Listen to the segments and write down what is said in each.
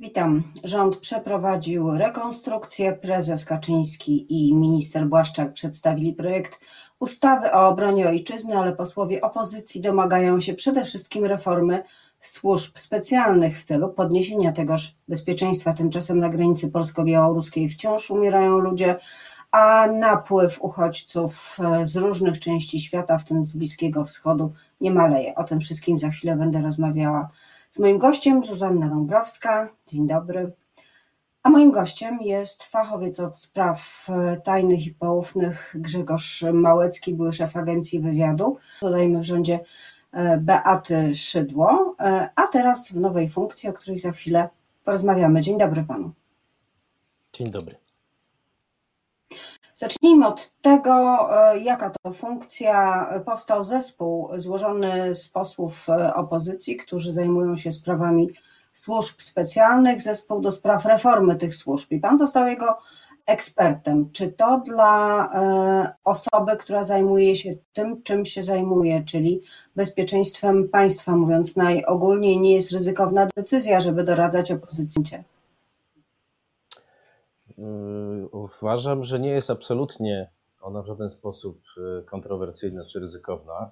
Witam. Rząd przeprowadził rekonstrukcję. Prezes Kaczyński i minister Błaszczak przedstawili projekt ustawy o obronie ojczyzny, ale posłowie opozycji domagają się przede wszystkim reformy służb specjalnych w celu podniesienia tegoż bezpieczeństwa. Tymczasem na granicy polsko-białoruskiej wciąż umierają ludzie, a napływ uchodźców z różnych części świata, w tym z Bliskiego Wschodu, nie maleje. O tym wszystkim za chwilę będę rozmawiała z moim gościem Zuzanna Dąbrowska. Dzień dobry. A moim gościem jest fachowiec od spraw e, tajnych i poufnych Grzegorz Małecki, były szef agencji wywiadu, dodajmy w rządzie e, Beaty Szydło, e, a teraz w nowej funkcji, o której za chwilę porozmawiamy. Dzień dobry panu. Dzień dobry. Zacznijmy od tego, e, jaka to funkcja. Powstał zespół złożony z posłów e, opozycji, którzy zajmują się sprawami służb specjalnych, zespół do spraw reformy tych służb. I pan został jego ekspertem. Czy to dla e, osoby, która zajmuje się tym, czym się zajmuje, czyli bezpieczeństwem państwa, mówiąc najogólniej, nie jest ryzykowna decyzja, żeby doradzać opozycji? Yy, uważam, że nie jest absolutnie ona w żaden sposób yy, kontrowersyjna czy ryzykowna.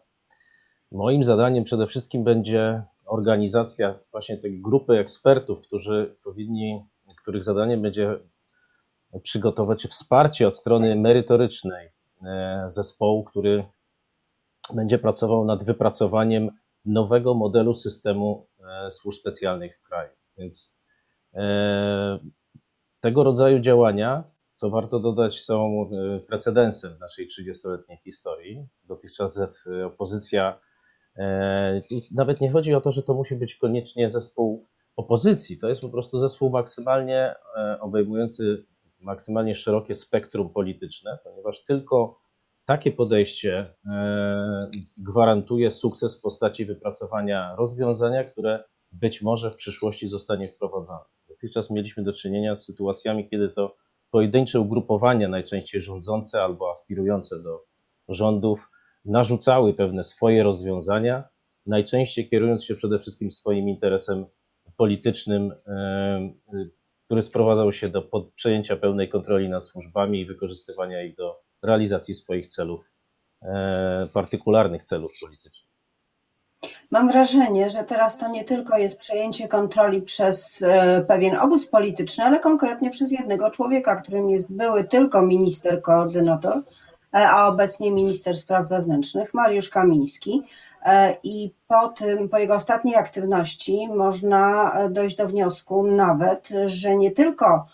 Moim zadaniem przede wszystkim będzie organizacja właśnie tej grupy ekspertów, którzy powinni, których zadaniem będzie przygotować wsparcie od strony merytorycznej yy, zespołu, który będzie pracował nad wypracowaniem nowego modelu systemu służb specjalnych w kraju. Więc tego rodzaju działania, co warto dodać, są e, precedensem naszej 30-letniej historii. Dotychczas opozycja, e, nawet nie chodzi o to, że to musi być koniecznie zespół opozycji, to jest po prostu zespół maksymalnie e, obejmujący maksymalnie szerokie spektrum polityczne, ponieważ tylko takie podejście gwarantuje sukces w postaci wypracowania rozwiązania, które być może w przyszłości zostanie wprowadzone. Dotychczas mieliśmy do czynienia z sytuacjami, kiedy to pojedyncze ugrupowania, najczęściej rządzące albo aspirujące do rządów, narzucały pewne swoje rozwiązania, najczęściej kierując się przede wszystkim swoim interesem politycznym, który sprowadzał się do przejęcia pełnej kontroli nad służbami i wykorzystywania ich do realizacji swoich celów, partykularnych celów politycznych. Mam wrażenie, że teraz to nie tylko jest przejęcie kontroli przez e, pewien obóz polityczny, ale konkretnie przez jednego człowieka, którym jest były tylko minister koordynator, e, a obecnie minister spraw wewnętrznych, Mariusz Kamiński. E, I po tym, po jego ostatniej aktywności można dojść do wniosku nawet, że nie tylko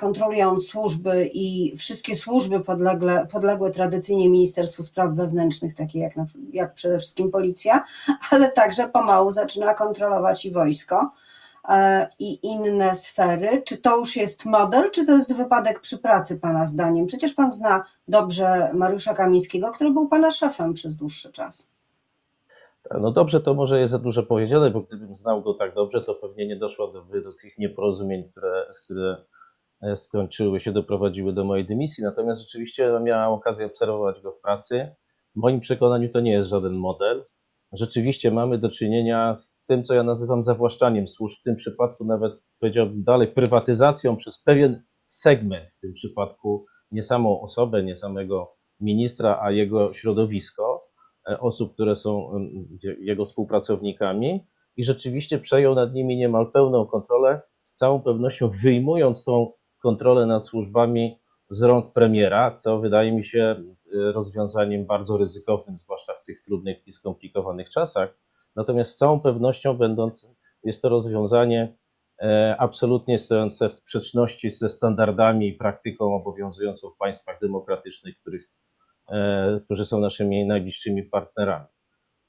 kontroluje on służby i wszystkie służby podlegle, podległe tradycyjnie Ministerstwu Spraw Wewnętrznych, takie jak, jak przede wszystkim policja, ale także pomału zaczyna kontrolować i wojsko e, i inne sfery. Czy to już jest model, czy to jest wypadek przy pracy Pana zdaniem? Przecież Pan zna dobrze Mariusza Kamińskiego, który był Pana szefem przez dłuższy czas. No dobrze, to może jest za dużo powiedziane, bo gdybym znał go tak dobrze, to pewnie nie doszło do, do tych nieporozumień, które, które e, skończyły się, doprowadziły do mojej dymisji. Natomiast rzeczywiście miałem okazję obserwować go w pracy. W moim przekonaniu to nie jest żaden model. Rzeczywiście mamy do czynienia z tym, co ja nazywam zawłaszczaniem służb, w tym przypadku nawet powiedziałbym dalej prywatyzacją przez pewien segment, w tym przypadku nie samą osobę, nie samego ministra, a jego środowisko osób, które są jego współpracownikami i rzeczywiście przejął nad nimi niemal pełną kontrolę, z całą pewnością wyjmując tą kontrolę nad służbami z rąk premiera, co wydaje mi się e, rozwiązaniem bardzo ryzykownym, zwłaszcza w tych trudnych i skomplikowanych czasach. Natomiast z całą pewnością będąc, jest to rozwiązanie e, absolutnie stojące w sprzeczności ze standardami i praktyką obowiązującą w państwach demokratycznych, których E, którzy są naszymi najbliższymi partnerami.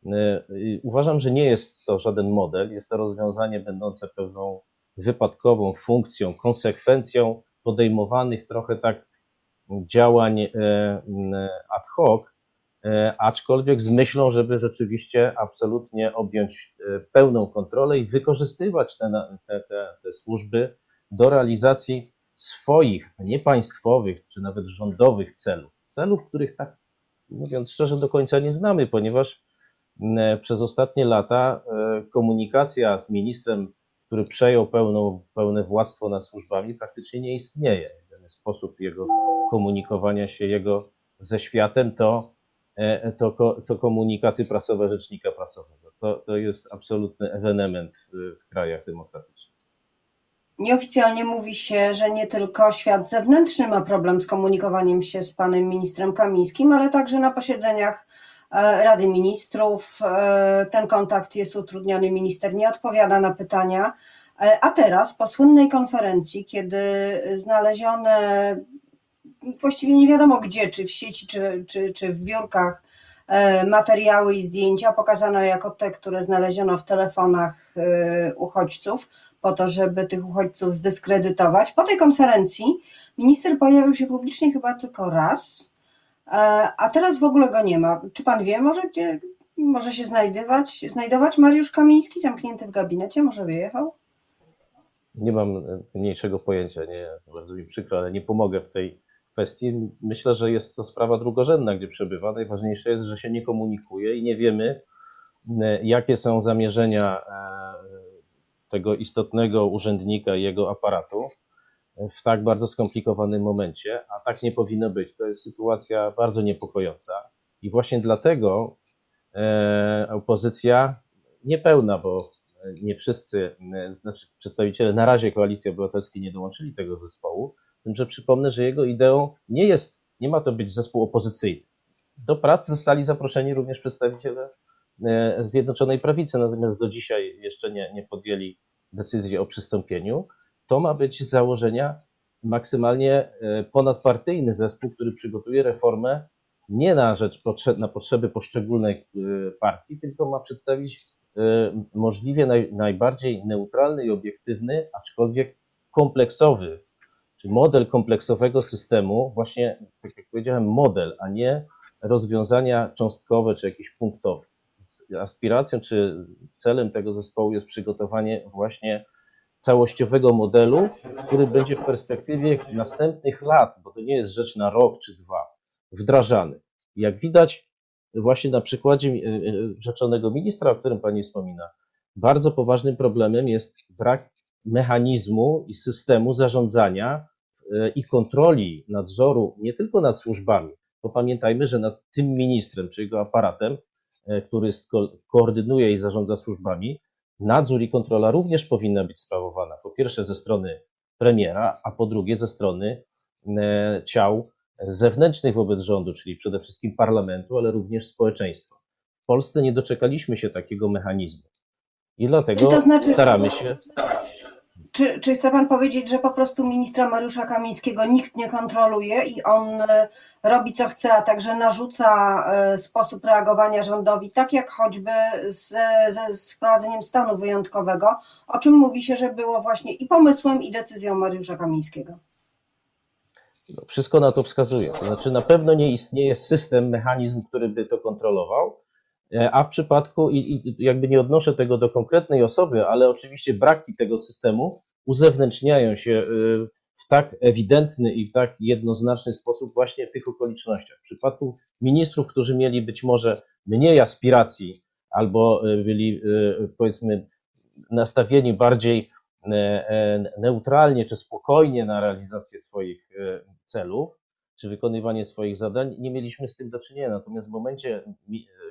E, uważam, że nie jest to żaden model, jest to rozwiązanie będące pewną wypadkową funkcją, konsekwencją podejmowanych trochę tak działań e, ad hoc, aczkolwiek z myślą, żeby rzeczywiście absolutnie objąć pełną kontrolę i wykorzystywać te, te, te, te służby do realizacji swoich, a nie państwowych czy nawet rządowych celów celów, których tak mówiąc szczerze do końca nie znamy, ponieważ przez ostatnie lata e, komunikacja z ministrem który przejął pełną, pełne władztwo nad służbami, praktycznie nie istnieje. Ten sposób jego komunikowania się jego ze światem to, e, to, to komunikaty prasowe rzecznika prasowego. To, to jest absolutny ewenement w krajach demokratycznych. Nieoficjalnie mówi się, że nie tylko świat zewnętrzny ma problem z komunikowaniem się z panem ministrem Kamińskim, ale także na posiedzeniach e, Rady Ministrów e, ten kontakt jest utrudniony, minister nie odpowiada na pytania. E, a teraz, po słynnej konferencji, kiedy znalezione właściwie nie wiadomo gdzie, czy w sieci, czy, czy, czy w biurkach, materiały i zdjęcia pokazano jako te, które znaleziono w telefonach uchodźców, po to, żeby tych uchodźców zdyskredytować. Po tej konferencji minister pojawił się publicznie chyba tylko raz, e, a teraz w ogóle go nie ma. Czy pan wie może, gdzie może się znajdować, znajdować Mariusz Kamiński zamknięty w gabinecie? Może wyjechał? Nie mam mniejszego pojęcia, nie, bardzo mi przykro, ale nie pomogę w tej kwestii. Myślę, że jest to sprawa drugorzędna, gdzie przebywa. Najważniejsze jest, że się nie komunikuje i nie wiemy, jakie są zamierzenia e, tego istotnego urzędnika i jego aparatu w tak bardzo skomplikowanym momencie, a tak nie powinno być. To jest sytuacja bardzo niepokojąca i właśnie dlatego e, opozycja niepełna, bo nie wszyscy, e, znaczy przedstawiciele na razie Koalicji Obywatelskiej nie dołączyli tego zespołu, z tym, że przypomnę, że jego ideą nie jest, nie ma to być zespół opozycyjny. Do pracy zostali zaproszeni również przedstawiciele Zjednoczonej Prawicy, natomiast do dzisiaj jeszcze nie, nie podjęli decyzji o przystąpieniu. To ma być z założenia maksymalnie e, ponadpartyjny zespół, który przygotuje reformę nie na rzecz na potrzeby poszczególnej e, partii, tylko ma przedstawić możliwie naj, najbardziej neutralny i obiektywny, aczkolwiek kompleksowy, czyli model kompleksowego systemu, właśnie tak jak powiedziałem, model, a nie rozwiązania cząstkowe czy jakieś punktowe aspiracją czy celem tego zespołu jest przygotowanie właśnie całościowego modelu, który będzie w perspektywie następnych lat, bo to nie jest rzecz na rok czy dwa, wdrażany. Jak widać właśnie na przykładzie e, e, rzeczonego ministra, o którym Pani wspomina, bardzo poważnym problemem jest brak mechanizmu i systemu zarządzania e, i kontroli nadzoru nie tylko nad służbami, bo pamiętajmy, że nad tym ministrem czy jego aparatem który koordynuje i zarządza służbami, nadzór i kontrola również powinna być sprawowana po pierwsze ze strony premiera, a po drugie ze strony e, ciał zewnętrznych wobec rządu, czyli przede wszystkim parlamentu, ale również społeczeństwa. W Polsce nie doczekaliśmy się takiego mechanizmu i dlatego to znaczy... staramy się. Czy, czy chce Pan powiedzieć, że po prostu ministra Mariusza Kamińskiego nikt nie kontroluje i on e, robi co chce, a także narzuca e, sposób reagowania rządowi, tak jak choćby ze, ze wprowadzeniem stanu wyjątkowego, o czym mówi się, że było właśnie i pomysłem, i decyzją Mariusza Kamińskiego? No, wszystko na to wskazuje. Znaczy, na pewno nie istnieje system, mechanizm, który by to kontrolował. E, a w przypadku, i, jakby nie odnoszę tego do konkretnej osoby, ale oczywiście braki tego systemu uzewnętrzniają się e, w tak ewidentny i w tak jednoznaczny sposób właśnie w tych okolicznościach. W przypadku ministrów, którzy mieli być może mniej aspiracji albo e, byli powiedzmy nastawieni bardziej neutralnie czy spokojnie na realizację swoich celów, czy wykonywanie swoich zadań, nie mieliśmy z tym do czynienia. Natomiast w momencie,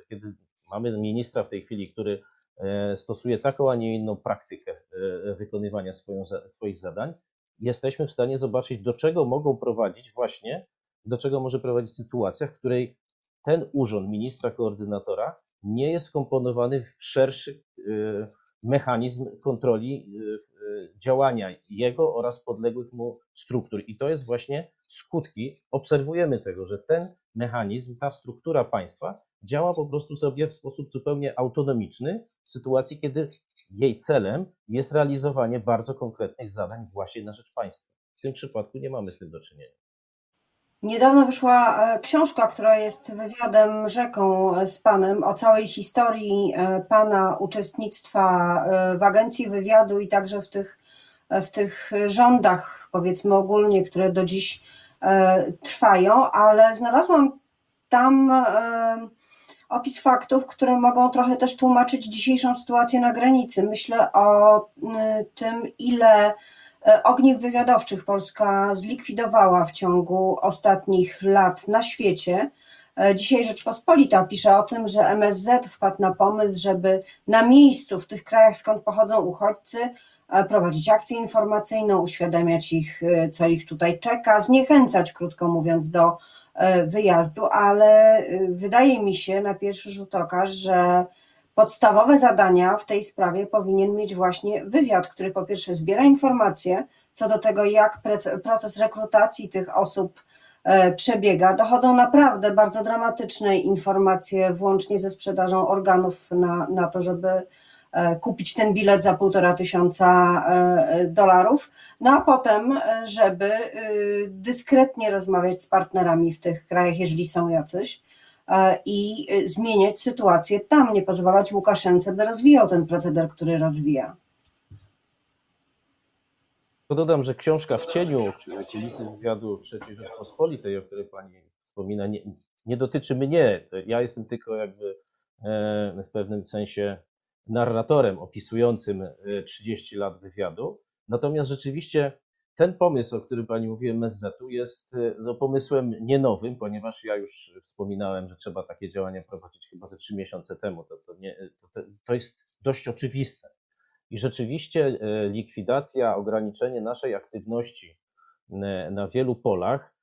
kiedy mamy ministra w tej chwili, który e, stosuje taką, a nie inną praktykę e, wykonywania swoją, swoich zadań, jesteśmy w stanie zobaczyć, do czego mogą prowadzić właśnie, do czego może prowadzić sytuacja, w której ten urząd ministra koordynatora nie jest wkomponowany w szerszy e, mechanizm kontroli działania jego oraz podległych mu struktur. I to jest właśnie skutki. Obserwujemy tego, że ten mechanizm, ta struktura państwa działa po prostu sobie w sposób zupełnie autonomiczny w sytuacji, kiedy jej celem jest realizowanie bardzo konkretnych zadań właśnie na rzecz państwa. W tym przypadku nie mamy z tym do czynienia. Niedawno wyszła e, książka, która jest wywiadem rzeką e, z Panem o całej historii e, Pana uczestnictwa w agencji wywiadu i także w tych, w tych rządach, powiedzmy ogólnie, które do dziś trwają, ale znalazłam tam opis faktów, które mogą trochę też tłumaczyć dzisiejszą sytuację na granicy. Myślę o tym, ile y, ogniw wywiadowczych Polska zlikwidowała w ciągu ostatnich lat na świecie. E, dzisiaj Rzeczpospolita pisze o tym, że MSZ wpadł na pomysł, żeby na miejscu w tych krajach, skąd pochodzą uchodźcy, e, prowadzić akcję informacyjną, uświadamiać ich, e, co ich tutaj czeka, zniechęcać, krótko mówiąc, do wyjazdu, ale wydaje mi się na pierwszy rzut oka, że podstawowe zadania w tej sprawie powinien mieć właśnie wywiad, który po pierwsze zbiera informacje co do tego, jak proces rekrutacji tych osób E, przebiega. Dochodzą naprawdę bardzo dramatyczne informacje, włącznie ze sprzedażą organów na, na to, żeby e, kupić ten bilet za półtora tysiąca e, dolarów, no a potem, żeby dyskretnie rozmawiać z partnerami w tych krajach, jeżeli są jacyś, i zmieniać sytuację tam, nie pozwalać Łukaszence, by rozwijał ten proceder, który rozwija. Dodam, że książka w cieniu, kulisy wywiadu III Rzeczpospolitej, o której Pani wspomina, nie, nie dotyczy mnie. Ja jestem tylko jakby e, w pewnym sensie narratorem opisującym 30 e, lat wywiadu. Natomiast rzeczywiście ten pomysł, o którym Pani mówi, MSZ-u, jest e, no, pomysłem nie nowym, ponieważ ja już wspominałem, że trzeba takie działania prowadzić chyba ze trzy miesiące temu. To, to, nie, to, to jest dość oczywiste. I rzeczywiście e, likwidacja, ograniczenie naszej aktywności na wielu polach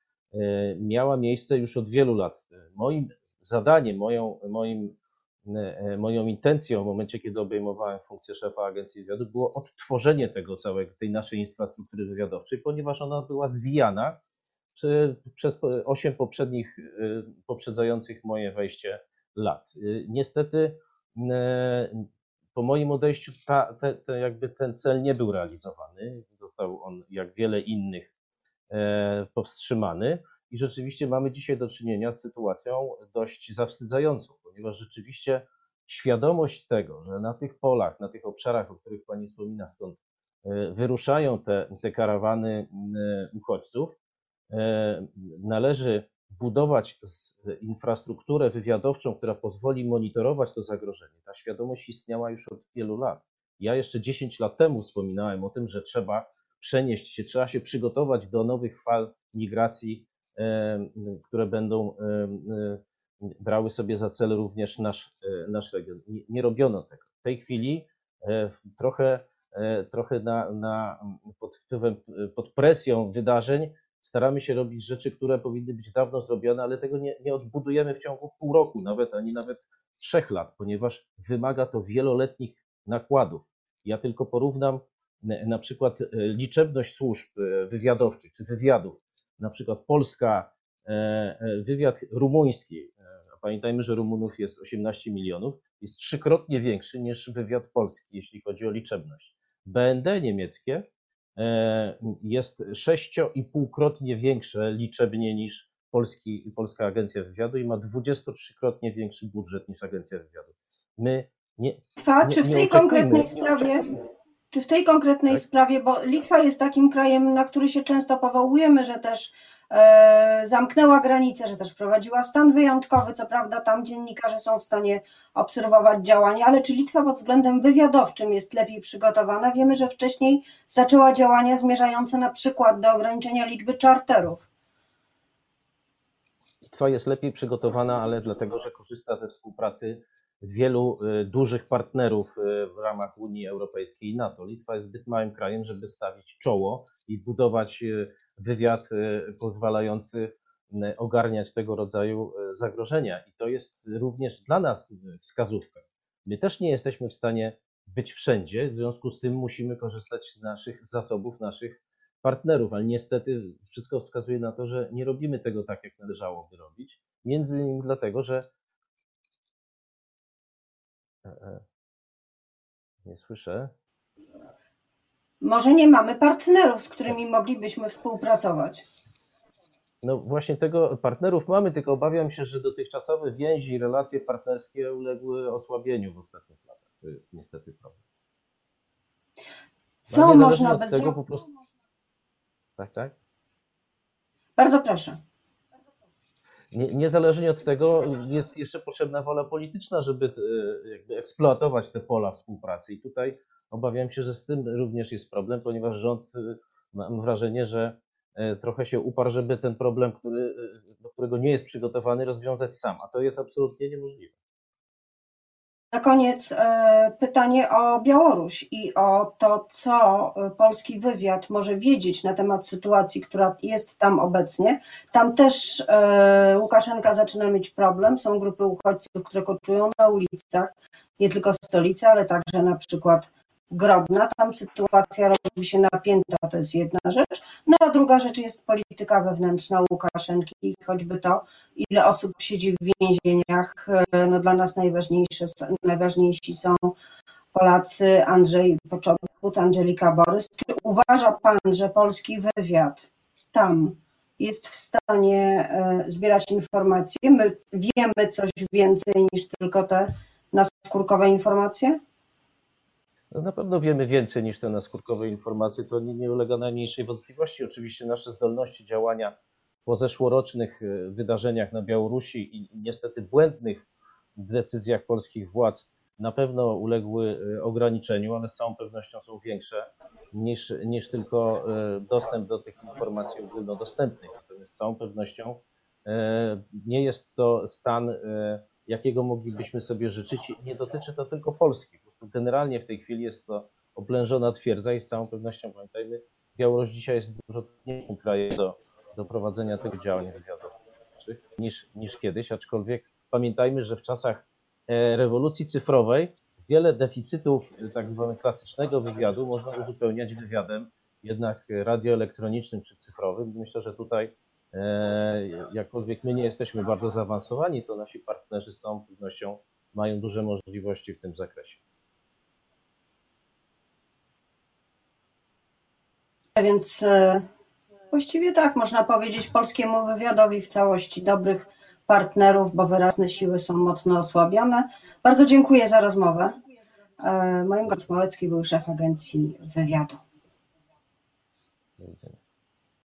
miała miejsce już od wielu lat. Moim zadaniem, moją, moim, moją intencją w momencie, kiedy obejmowałem funkcję szefa agencji wywiadu, było odtworzenie tego całego, tej naszej infrastruktury wywiadowczej, ponieważ ona była zwijana przez osiem poprzednich, poprzedzających moje wejście lat. Niestety po moim odejściu ta, te, te jakby ten cel nie był realizowany. Został on, jak wiele innych, e, powstrzymany. I rzeczywiście mamy dzisiaj do czynienia z sytuacją dość zawstydzającą, ponieważ rzeczywiście świadomość tego, że na tych polach, na tych obszarach, o których Pani wspomina, skąd e, wyruszają te, te karawany e, uchodźców, e, należy budować infrastrukturę wywiadowczą, która pozwoli monitorować to zagrożenie. Ta świadomość istniała już od wielu lat. Ja jeszcze 10 lat temu wspominałem o tym, że trzeba przenieść się, trzeba się przygotować do nowych fal migracji, które będą brały sobie za cel również nasz, e, nasz region. Nie, nie robiono tego. W tej chwili e, trochę, e, trochę na, na, pod wpływem, pod presją wydarzeń staramy się robić rzeczy, które powinny być dawno zrobione, ale tego nie, nie odbudujemy w ciągu pół roku, nawet ani nawet trzech lat, ponieważ wymaga to wieloletnich nakładów. Ja tylko porównam na przykład liczebność służb wywiadowczych czy wywiadów, na przykład Polska, wywiad rumuński, pamiętajmy, że Rumunów jest 18 milionów, jest trzykrotnie większy niż wywiad polski, jeśli chodzi o liczebność. BND niemieckie E, jest sześcio-i-półkrotnie większe liczebnie niż Polski, Polska Agencja Wywiadu i ma 23-krotnie większy budżet niż Agencja Wywiadu. My nie. Litwa, czy w tej konkretnej sprawie, czy w tej konkretnej tak? sprawie, bo Litwa jest takim krajem, na który się często powołujemy, że też E, zamknęła granice, że też wprowadziła stan wyjątkowy. Co prawda, tam dziennikarze są w stanie obserwować działania, ale czy Litwa pod względem wywiadowczym jest lepiej przygotowana? Wiemy, że wcześniej zaczęła działania zmierzające na przykład do ograniczenia liczby czarterów. Litwa jest lepiej przygotowana, ale dlatego, że korzysta ze współpracy wielu y, dużych partnerów y, w ramach Unii Europejskiej i NATO. Litwa jest zbyt małym krajem, żeby stawić czoło i budować y, wywiad pozwalający ogarniać tego rodzaju zagrożenia. I to jest również dla nas wskazówka. My też nie jesteśmy w stanie być wszędzie, w związku z tym musimy korzystać z naszych zasobów, naszych partnerów, ale niestety wszystko wskazuje na to, że nie robimy tego tak, jak należałoby robić. Między innymi dlatego, że. Nie słyszę. Może nie mamy partnerów, z którymi moglibyśmy współpracować. No właśnie tego partnerów mamy, tylko obawiam się, że dotychczasowe więzi i relacje partnerskie uległy osłabieniu w ostatnich latach. To jest niestety problem. Co można bez tego po prostu... Tak, tak? Bardzo proszę. Nie, niezależnie od tego jest jeszcze potrzebna wola polityczna, żeby e, jakby eksploatować te pola współpracy. I tutaj obawiam się, że z tym również jest problem, ponieważ rząd, e, mam wrażenie, że e, trochę się uparł, żeby ten problem, który, do którego nie jest przygotowany, rozwiązać sam, a to jest absolutnie niemożliwe. Na koniec e, pytanie o Białoruś i o to, co polski wywiad może wiedzieć na temat sytuacji, która jest tam obecnie. Tam też e, Łukaszenka zaczyna mieć problem. Są grupy uchodźców, które koczują na ulicach, nie tylko w stolicy, ale także na przykład Grodna. Tam sytuacja robi się napięta, to jest jedna rzecz. No a druga rzecz jest polityka wewnętrzna Łukaszenki, choćby to, ile osób siedzi w więzieniach. No dla nas najważniejsze, najważniejsi są Polacy Andrzej Poczobut, Angelika Borys. Czy uważa Pan, że polski wywiad tam jest w stanie e, zbierać informacje? My wiemy coś więcej niż tylko te naskórkowe informacje? No na pewno wiemy więcej niż te naskórkowe informacje, to nie, nie ulega najmniejszej wątpliwości. Oczywiście nasze zdolności działania po zeszłorocznych e, wydarzeniach na Białorusi i niestety błędnych decyzjach polskich władz na pewno uległy e, ograniczeniu, ale z całą pewnością są większe niż, niż tylko e, dostęp do tych informacji ogólnodostępnych. Natomiast z całą pewnością nie jest to stan, jakiego moglibyśmy sobie życzyć. Nie dotyczy to tylko Polski generalnie w tej chwili jest to oblężona twierdza i z całą pewnością pamiętajmy, Białoruś dzisiaj jest dużo trudniejszym krajem do, do prowadzenia tych działań wywiadowczych niż, niż kiedyś, aczkolwiek pamiętajmy, że w czasach e, rewolucji cyfrowej wiele deficytów e, tak zwanego klasycznego wywiadu można uzupełniać wywiadem jednak radioelektronicznym czy cyfrowym. Myślę, że tutaj e, jakkolwiek my nie jesteśmy bardzo zaawansowani, to nasi partnerzy z całą pewnością mają duże możliwości w tym zakresie. Więc e, właściwie tak, można powiedzieć polskiemu wywiadowi w całości dobrych partnerów, bo wyrazne siły są mocno osłabione. Bardzo dziękuję za rozmowę. E, moim gościem Małecki był szef agencji wywiadu.